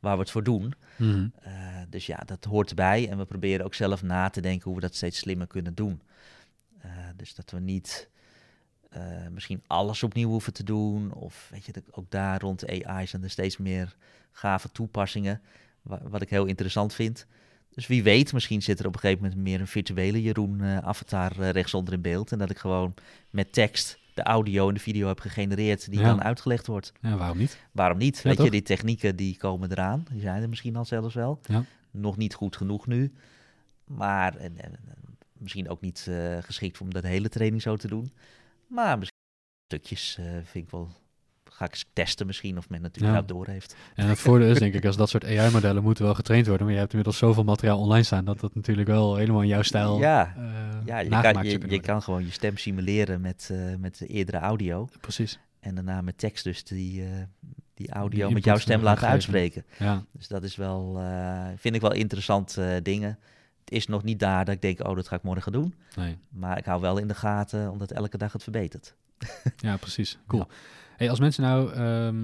waar we het voor doen. Mhm. Uh, dus ja, dat hoort erbij. En we proberen ook zelf na te denken hoe we dat steeds slimmer kunnen doen. Dus dat we niet misschien alles opnieuw hoeven te doen. Of weet je, ook daar rond AI zijn er steeds meer gave toepassingen. Wa wat ik heel interessant vind. Dus wie weet, misschien zit er op een gegeven moment meer een virtuele Jeroen uh, avatar uh, rechtsonder in beeld. En dat ik gewoon met tekst de audio en de video heb gegenereerd die Ja. dan uitgelegd wordt. Ja, waarom niet? Waarom niet? Ja, Weet toch? je, die technieken die komen eraan. Die zijn er misschien al zelfs wel. Ja. Nog niet goed genoeg nu. Maar en, en, misschien ook niet uh, geschikt om dat hele training zo te doen. Maar misschien stukjes uh, vind ik wel... Ga ik testen misschien of men ja. door heeft. En het voordeel is denk ik, als dat soort AI-modellen moeten wel getraind worden. Maar je hebt inmiddels zoveel materiaal online staan dat dat natuurlijk wel helemaal in jouw stijl Ja. eh, Ja, je, kan, je, je kan gewoon je stem simuleren met, uh, met de eerdere audio. Precies. En daarna met tekst dus die, uh, die audio Die met jouw stem laten uitspreken. Ja, Dus dat is wel, vind ik wel interessant uh, dingen. Het is nog niet daar dat ik denk, oh, dat ga ik morgen doen. nee. Maar ik hou wel in de gaten, omdat elke dag het verbetert. Ja, precies. Cool. Hey, als mensen nou ehm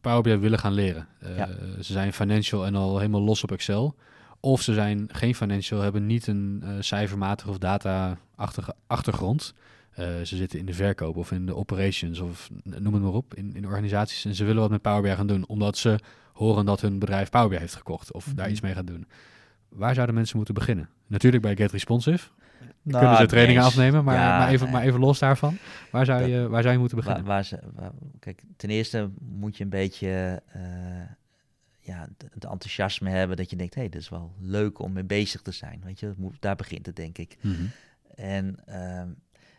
Power BI willen gaan leren, uh, Ja. ze zijn financial en al helemaal los op Excel, of ze zijn geen financial, hebben niet een uh, cijfermatige of data-achtige achtergrond. Uh, ze zitten in de verkoop of in de operations of noem het maar op, in, in organisaties. En ze willen wat met Power BI gaan doen, omdat ze horen dat hun bedrijf Power BI heeft gekocht of daar Mhm. iets mee gaat doen. Waar zouden mensen moeten beginnen? Natuurlijk bij Get Responsive. Nou, Kunnen ze trainingen afnemen, maar, ja, maar, even, maar even los daarvan. Waar zou, Dat- je, waar zou je moeten beginnen? waar ze, waar- kijk, ten eerste moet je een beetje uh, ja, het- enthousiasme hebben dat je denkt, hé, hey, dit is wel leuk om mee bezig te zijn. Weet je, daar begint het, denk ik. Mhm. En ehm,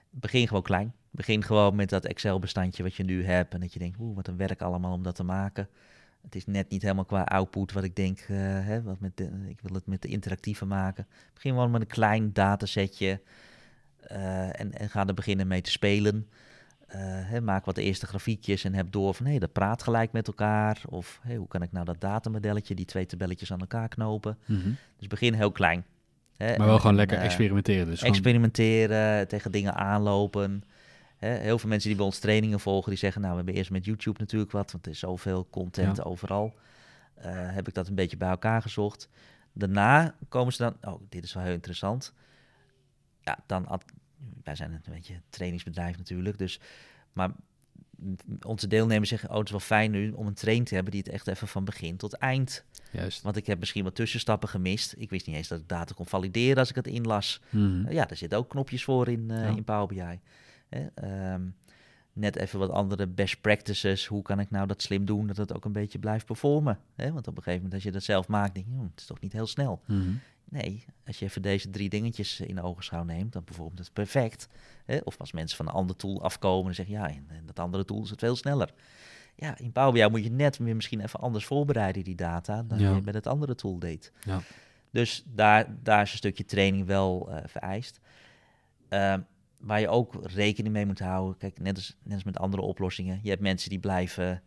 begin gewoon klein. Begin gewoon met dat Excel-bestandje wat je nu hebt. En dat je denkt, oeh, wat een werk allemaal om dat te maken. Het is net niet helemaal qua output wat ik denk, eh, hè, wat met de, ik wil het met de interactieve maken. Begin gewoon met een klein datasetje eh, en, en ga er beginnen mee te spelen. Eh, hè, maak wat de eerste grafiekjes en heb door van hé, dat praat gelijk met elkaar. Of hey, hoe kan ik nou dat datamodelletje, die twee tabelletjes aan elkaar knopen. Mhm. Dus begin heel klein. Hè, Maar wel en- gewoon lekker experimenteren. Dus gewoon- experimenteren, tegen dingen aanlopen. Hè, heel veel mensen die bij ons trainingen volgen, die zeggen, nou, we hebben eerst met YouTube natuurlijk wat, want er is zoveel content Ja. overal. Eh, heb ik dat een beetje bij elkaar gezocht. Daarna komen ze dan, oh, dit is wel heel interessant. Ja, dan, ad- wij zijn een beetje een trainingsbedrijf natuurlijk, dus, maar onze deelnemers zeggen, oh, het is wel fijn nu om een train te hebben die het echt even van begin tot eind. Juist. Want ik heb misschien wat tussenstappen gemist. Ik wist niet eens dat ik data kon valideren als ik het inlas. Mhm. Uh, Ja, daar zitten ook knopjes voor in, eh, Ja. in Power BI. Hè, ehm, net even wat andere best practices. Hoe kan ik nou dat slim doen dat het ook een beetje blijft performen? Hè? Want op een gegeven moment als je dat zelf maakt, denk je, "Hmm, het is toch niet heel snel. Mhm. Nee, als je even deze drie dingetjes in ogenschouw neemt, dan bijvoorbeeld het perfect. Hè? Of als mensen van een ander tool afkomen en zeggen, ja, in, in dat andere tool is het veel sneller. Ja, in Power BI moet je net weer misschien even anders voorbereiden, die data, dan Ja. je met het andere tool deed. Ja. Dus daar, daar is een stukje training wel eh, vereist. Ehm, waar je ook rekening mee moet houden. Kijk, net als, net als met andere oplossingen. Je hebt mensen die blijven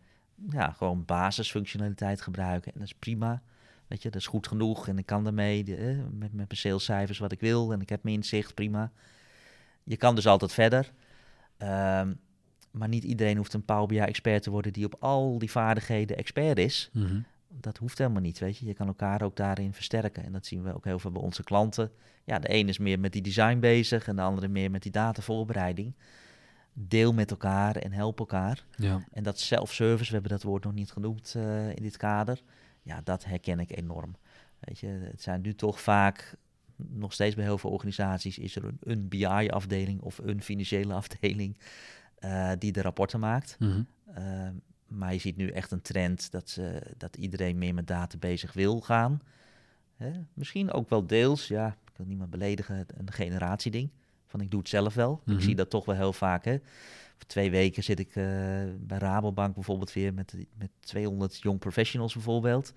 ja, gewoon basisfunctionaliteit gebruiken. En dat is prima. Weet je, dat is goed genoeg. En ik kan daarmee eh, met, met mijn salescijfers wat ik wil. En ik heb mijn inzicht, prima. Je kan dus altijd verder. Ehm, maar niet iedereen hoeft een Power BI-expert te worden die op al die vaardigheden expert is Mhm. Dat hoeft helemaal niet, weet je. Je kan elkaar ook daarin versterken. En dat zien we ook heel veel bij onze klanten. Ja, de een is meer met die design bezig en de andere meer met die datavoorbereiding. Deel met elkaar en help elkaar. Ja. En dat self-service, we hebben dat woord nog niet genoemd eh, in dit kader. Ja, dat herken ik enorm. Weet je, het zijn nu toch vaak, nog steeds bij heel veel organisaties, is er een, een BI-afdeling of een financiële afdeling eh, die de rapporten maakt. Mhm. Ehm, maar je ziet nu echt een trend dat, ze, dat iedereen meer met data bezig wil gaan. Hè? Misschien ook wel deels, ja, ik wil niemand beledigen, een generatieding. Van ik doe het zelf wel. Mhm. Ik zie dat toch wel heel vaak. Hè? Voor twee weken zit ik eh, bij Rabobank bijvoorbeeld weer met, met 200 young professionals bijvoorbeeld.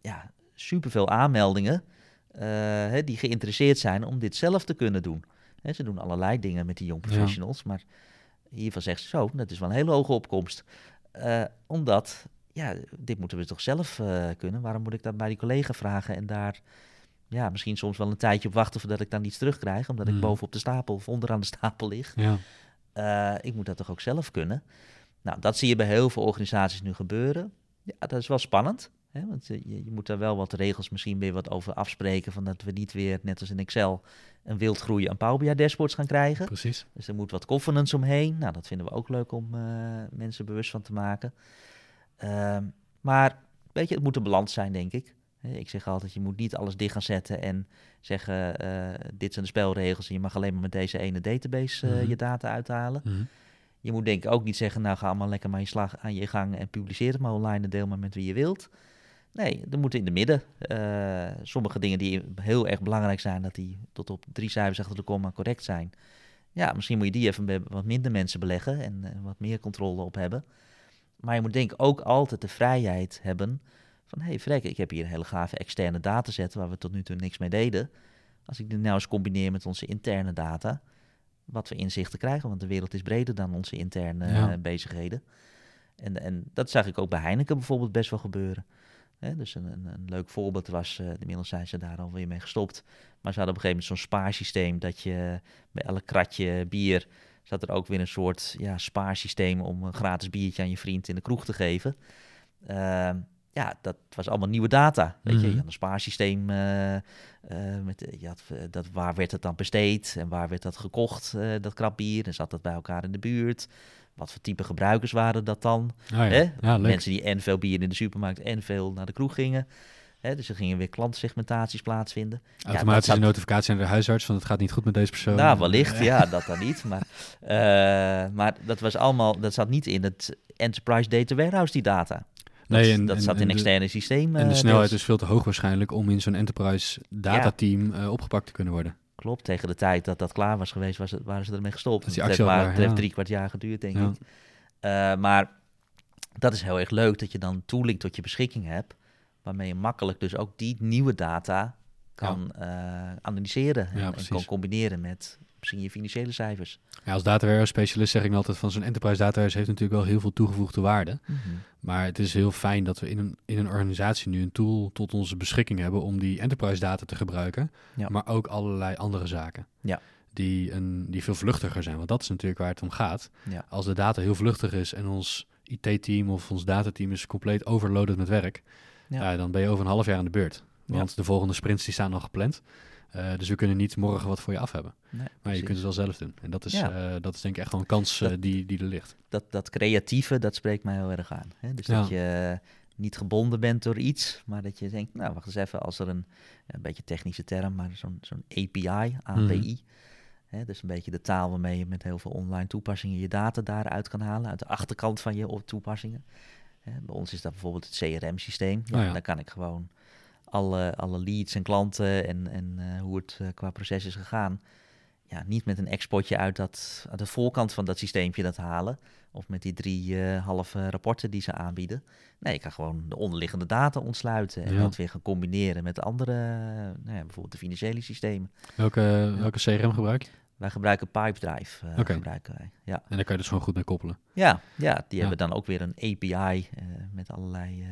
Ja, superveel aanmeldingen eh, hè, die geïnteresseerd zijn om dit zelf te kunnen doen. Hè, ze doen allerlei dingen met die young Ja. professionals, maar hiervan zegt ze zo, dat is wel een hele hoge opkomst. Eh, omdat, ja, dit moeten we toch zelf eh, kunnen. Waarom moet ik dat bij die collega vragen en daar ja, misschien soms wel een tijdje op wachten voordat ik dan iets terugkrijg, omdat ik Mhm. bovenop de stapel of onderaan de stapel lig. Ja. Eh, ik moet dat toch ook zelf kunnen. Nou, dat zie je bij heel veel organisaties nu gebeuren. Ja, dat is wel spannend. Hè? Want eh, je, je moet daar wel wat regels misschien weer wat over afspreken. Van dat we niet weer, net als in Excel, een wildgroei aan Power BI dashboards gaan krijgen. Precies. Dus er moet wat governance omheen. Nou, dat vinden we ook leuk om eh, mensen bewust van te maken. Ehm, maar weet je, het moet een balans zijn, denk ik. Ik zeg altijd, je moet niet alles dicht gaan zetten en zeggen, eh, dit zijn de spelregels en je mag alleen maar met deze ene database Mhm. je data uithalen. Mhm. Je moet denk ik ook niet zeggen, nou ga allemaal lekker maar je slag aan je gang en publiceer het maar online en deel maar met wie je wilt. Nee, er moeten in de midden. eh, sommige dingen die heel erg belangrijk zijn, dat die tot op drie cijfers achter de komma correct zijn. Ja, misschien moet je die even bij wat minder mensen beleggen en eh, wat meer controle op hebben. Maar je moet denk ik ook altijd de vrijheid hebben van, hé hey, vrek, ik heb hier een hele gave externe dataset waar we tot nu toe niks mee deden. Als ik dit nou eens combineer met onze interne data, wat we inzichten krijgen, want de wereld is breder dan onze interne Ja. eh, bezigheden. En, en dat zag ik ook bij Heineken bijvoorbeeld best wel gebeuren. Hè, dus een, een, een leuk voorbeeld was, eh inmiddels zijn ze daar alweer mee gestopt. Maar ze hadden op een gegeven moment zo'n spaarsysteem dat je bij elk kratje bier zat er ook weer een soort ja, spaarsysteem om een gratis biertje aan je vriend in de kroeg te geven. Ehm, ja, dat was allemaal nieuwe data. Weet je, Mhm. je had een spaarsysteem. eh, eh, met, je had, dat, waar werd het dan besteed en waar werd dat gekocht, dat krabbier? En zat dat bij elkaar in de buurt? Wat voor type gebruikers waren dat dan? Ah, ja. Hè? ja. Mensen die en veel bier in de supermarkt en veel naar de kroeg gingen. Hè? Dus er gingen weer klantsegmentaties plaatsvinden. Automatische dat zat- notificatie naar de huisarts van het gaat niet goed met deze persoon. Nou, wellicht, ja, dat dan niet. Maar, eh, maar dat was allemaal, dat zat niet in het Enterprise Data Warehouse, die data. Dat, Nee, en- dat en- zat in externe systeem. En de snelheid deels. is veel te hoog waarschijnlijk om in zo'n enterprise datateam eh, opgepakt te kunnen worden. Klopt, tegen de tijd dat dat klaar was geweest, was het, waren ze ermee gestopt. Dat is die het heeft maar het heeft ja. drie kwart jaar geduurd, denk Ja. ik. Eh, maar dat is heel erg leuk dat je dan tooling tot je beschikking hebt, waarmee je makkelijk dus ook die nieuwe data kan eh, analyseren en, kan combineren met misschien je financiële cijfers. Ja, als data warehouse specialist zeg ik altijd van zo'n enterprise data warehouse heeft natuurlijk wel heel veel toegevoegde waarde. Maar het is heel fijn dat we in een, in een organisatie nu een tool tot onze beschikking hebben om die enterprise data te gebruiken. Ja. Maar ook allerlei andere zaken. Ja. Die, een, die veel vluchtiger zijn. Want dat is natuurlijk waar het om gaat. Ja. Als de data heel vluchtig is en ons IT-team of ons datateam is compleet overloaded met werk. Ja. Ja. dan ben je over een half jaar aan de beurt. Want de volgende sprints die staan al gepland. Eh, dus we kunnen niet morgen wat voor je af hebben. Nee, Maar je kunt het wel zelf doen. En dat is, Ja. eh, dat is denk ik echt wel een kans eh, die, die er ligt. dat, dat creatieve, dat spreekt mij heel erg aan. Hè? Dus Ja. dat je niet gebonden bent door iets, maar dat je denkt, nou wacht eens even, als er een, een beetje technische term, maar zo'n zo'n API, API, hè? dus een beetje de taal waarmee je met heel veel online toepassingen je data daaruit kan halen, uit de achterkant van je toepassingen. Hè? Bij ons is dat bijvoorbeeld het CRM-systeem. Ja, Oh ja. Daar kan ik gewoon alle, alle leads en klanten en, en eh, hoe het eh, qua proces is gegaan, ja, niet met een exportje uit, dat, uit de voorkant van dat systeempje dat halen. Of met die drie eh, halve rapporten die ze aanbieden. Nee, ik kan gewoon de onderliggende data ontsluiten. En Ja. dat weer gaan combineren met andere, nou ja, bijvoorbeeld de financiële systemen. Welke, welke CRM gebruik je? Wij gebruiken Pipedrive. Oké. gebruiken wij. Ja. En daar kan je dus gewoon goed mee koppelen. Ja, ja, die Ja. hebben dan ook weer een API met allerlei.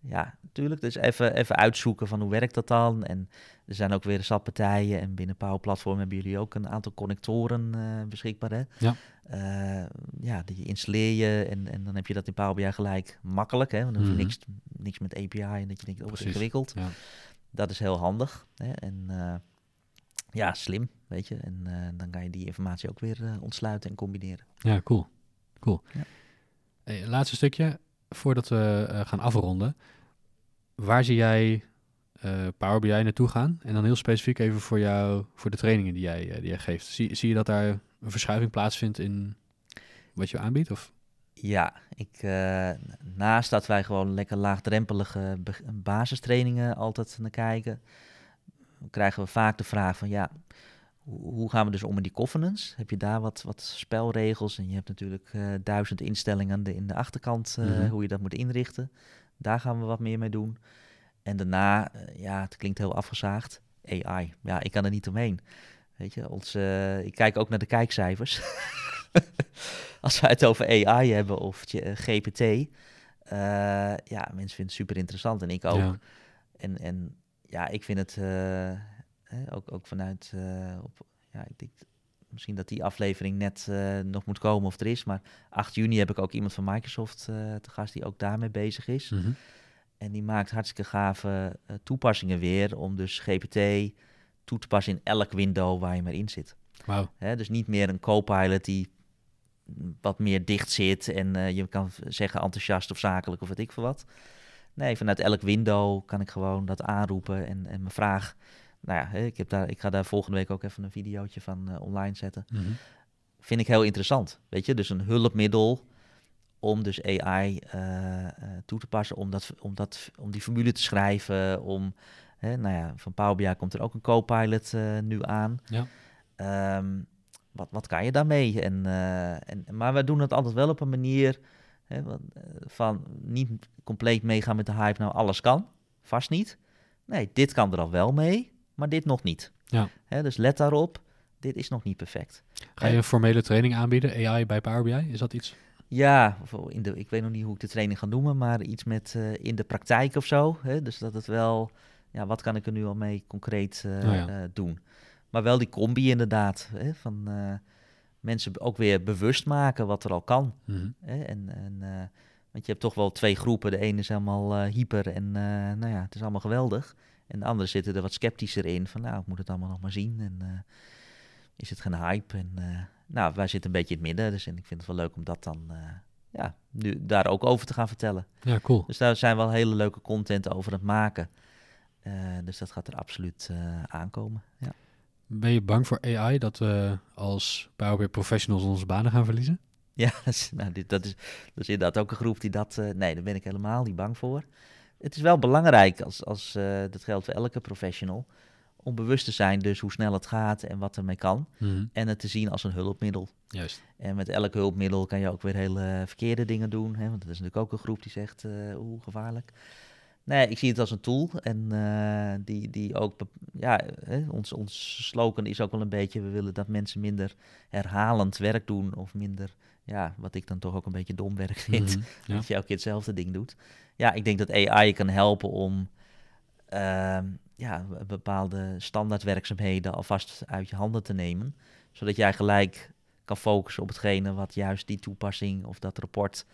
Ja, natuurlijk. Dus even, even uitzoeken van hoe werkt dat dan. En er zijn ook weer SAP-partijen. En binnen Power Platform hebben jullie ook een aantal connectoren eh, beschikbaar. Hè? Ja. Eh, ja, die installeer je en, en dan heb je dat in Power BI gelijk makkelijk. Hè? Want dan hoef je Mhm. niks, niks met API en dat je denkt, oh, wat Precies. ingewikkeld. Ja. Dat is heel handig. Hè? En eh, ja, slim, weet je. En dan kan je die informatie ook weer ontsluiten en combineren. Ja, cool. Cool. Ja. Hey, laatste stukje, voordat we eh, gaan afronden. Waar zie jij eh Power BI naartoe gaan? En dan heel specifiek even voor jou, voor de trainingen die jij, eh, die jij geeft. Zie, zie je dat daar een verschuiving plaatsvindt in wat je aanbiedt? Of? Ja, ik, naast dat wij gewoon lekker laagdrempelige basistrainingen altijd naar kijken, krijgen we vaak de vraag van ja, hoe gaan we dus om met die covenants? Heb je daar wat, wat spelregels? En je hebt natuurlijk eh, duizend instellingen aan de, in de achterkant, eh, Mhm. hoe je dat moet inrichten. Daar gaan we wat meer mee doen. En daarna, eh, ja, het klinkt heel afgezaagd, AI. Ja, ik kan er niet omheen. Weet je, ons, ik kijk ook naar de kijkcijfers. Als we het over AI hebben of je- GPT, ja, mensen vinden het super interessant en ik ook. Ja. En, en ja, ik vind het hè, ook, ook vanuit, eh, op, ja, ik denk misschien dat die aflevering net eh, nog moet komen of er is, maar 8 juni heb ik ook iemand van Microsoft eh, te gast die ook daarmee bezig is. Mhm. En die maakt hartstikke gave toepassingen weer om dus GPT toe te passen in elk window waar je maar in zit. Hè, dus niet meer een co-pilot die wat meer dicht zit en je kan zeggen enthousiast of zakelijk of weet ik veel wat. Nee, vanuit elk window kan ik gewoon dat aanroepen en, en mijn vraag. Nou ja, ik, heb daar, ik ga daar volgende week ook even een videootje van eh, online zetten. Mhm. Vind ik heel interessant. Weet je, dus een hulpmiddel om dus AI eh, eh, toe te passen, om, dat, om, dat, om die formule te schrijven. Om, hè, nou ja, van Power BI komt er ook een co-pilot nu aan. Ja. Ehm, wat, wat kan je daarmee? En, en, maar we doen het altijd wel op een manier hè, van niet compleet meegaan met de hype. Nou, alles kan. Vast niet. Nee, dit kan er al wel mee, maar dit nog niet. Ja. Hè, dus let daarop. Dit is nog niet perfect. Ga je een formele training aanbieden, AI bij Power BI? Is dat iets? Ja, in de, ik weet nog niet hoe ik de training ga noemen, maar iets met eh, in de praktijk of zo. Hè? Dus dat het wel, ja, wat kan ik er nu al mee concreet eh, Oh ja. eh, doen? Maar wel die combi inderdaad, hè? van eh, mensen ook weer bewust maken wat er al kan. Mhm. Hè? En, en, eh, want je hebt toch wel twee groepen. De ene is helemaal eh, hyper en eh, nou ja, het is allemaal geweldig. En de andere zitten er wat sceptischer in. Van nou, ik moet het allemaal nog maar zien. En eh, is het geen hype? En eh, nou, wij zitten een beetje in het midden. Dus en ik vind het wel leuk om dat dan eh, ja, nu daar ook over te gaan vertellen. Ja, cool. Dus daar zijn wel hele leuke content over het maken. Dus dat gaat er absoluut aankomen. Ja. Ben je bang voor AI dat we als Power BI professionals onze banen gaan verliezen? Ja, dat is, nou, dit, dat, is, dat is inderdaad ook een groep die dat... nee, daar ben ik helemaal niet bang voor. Het is wel belangrijk, als, als, eh, dat geldt voor elke professional... om bewust te zijn dus hoe snel het gaat en wat ermee kan. Mhm. En het te zien als een hulpmiddel. Juist. En met elk hulpmiddel kan je ook weer hele verkeerde dingen doen. Hè? Want dat is natuurlijk ook een groep die zegt, eh oeh, gevaarlijk. Nee, ik zie het als een tool. En eh, die, die ook, ja, hè, ons, ons slogan is ook wel een beetje, we willen dat mensen minder herhalend werk doen. Of minder, ja, wat ik dan toch ook een beetje dom werk vind. Mhm. Ja. Dat je elke keer hetzelfde ding doet. Ja, ik denk dat AI je kan helpen om ehm, ja, bepaalde standaardwerkzaamheden alvast uit je handen te nemen. Zodat jij gelijk kan focussen op hetgene wat juist die toepassing of dat rapport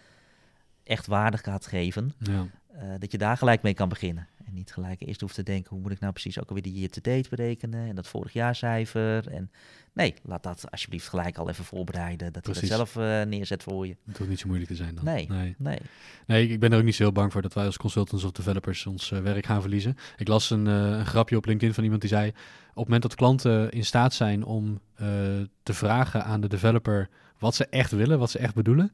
echt waardig gaat geven. Ja. eh, dat je daar gelijk mee kan beginnen. En niet gelijk eerst hoeft te denken, hoe moet ik nou precies ook alweer die year-to-date berekenen en dat vorig jaar cijfer. En nee, laat dat alsjeblieft gelijk al even voorbereiden, dat je dat zelf eh, neerzet voor je. Het hoeft niet zo moeilijk te zijn dan. Nee. nee. Nee. Nee, ik- ben er ook niet zo heel bang voor dat wij als consultants of developers ons eh, werk gaan verliezen. Ik las een, eh, een grapje op LinkedIn van iemand die zei: op het moment dat klanten in staat zijn om te vragen aan de developer wat ze echt willen, wat ze echt bedoelen,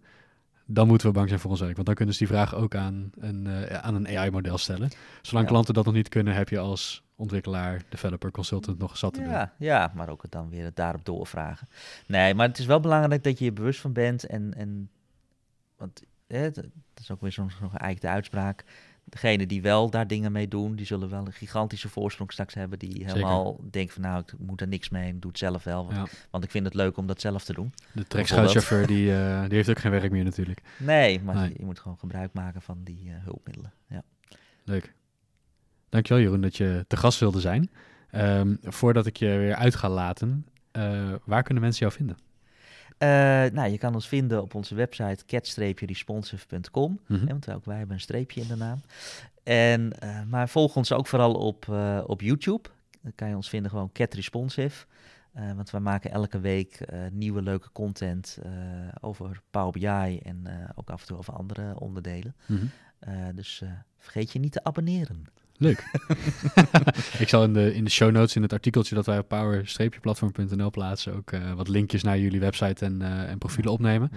dan moeten we bang zijn voor ons werk. Want dan kunnen ze die vraag ook aan een, eh, aan een AI-model stellen. Zolang Ja. klanten dat nog niet kunnen, heb je als ontwikkelaar, developer, consultant nog zat te doen. Ja, maar ook het dan weer het daarop doorvragen. Nee, maar het is wel belangrijk dat je je bewust van bent. En, en want hè, dat is ook weer zo'n zo'n geëikte uitspraak. Degene die wel daar dingen mee doen, die zullen wel een gigantische voorsprong straks hebben. Die helemaal denken van nou, ik moet er niks mee, ik doe het zelf wel. Want, Ja. want ik vind het leuk om dat zelf te doen. De trekschuitchauffeur die, eh, die heeft ook geen werk meer natuurlijk. Nee, maar Nee. Je, je moet gewoon gebruik maken van die eh, hulpmiddelen. Ja. Leuk. Dankjewel Jeroen dat je te gast wilde zijn. Ehm, voordat ik je weer uit ga laten, eh, waar kunnen mensen jou vinden? Eh, nou, je kan ons vinden op onze website cat-responsive.com. Mhm. Want ook wij hebben een streepje in de naam. En, eh, maar volg ons ook vooral op, eh, op YouTube. Dan kan je ons vinden gewoon Cat Responsive. Want we maken elke week nieuwe leuke content over Power BI en ook af en toe over andere onderdelen. Mhm. Dus vergeet je niet te abonneren. Leuk. ik zal in de, in de show notes, in het artikeltje dat wij op power-platform.nl plaatsen, ook eh, wat linkjes naar jullie website en, eh, en profielen opnemen.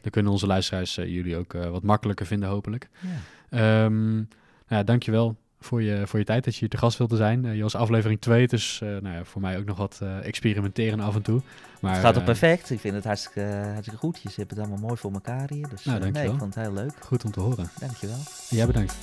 Dan kunnen onze luisteraars eh, jullie ook wat makkelijker vinden, hopelijk. Ja. Ehm nou ja, dankjewel voor je, voor je tijd dat je hier te gast wilde zijn. Eh, je was aflevering 2, dus eh, nou ja, voor mij ook nog wat experimenteren af en toe. Maar, het gaat ook perfect. Ik vind het hartstikke, hartstikke goed. Je hebt het allemaal mooi voor elkaar hier. Dus Nou, nee, ik vond het heel leuk. Goed om te horen. Dankjewel. Jij bedankt.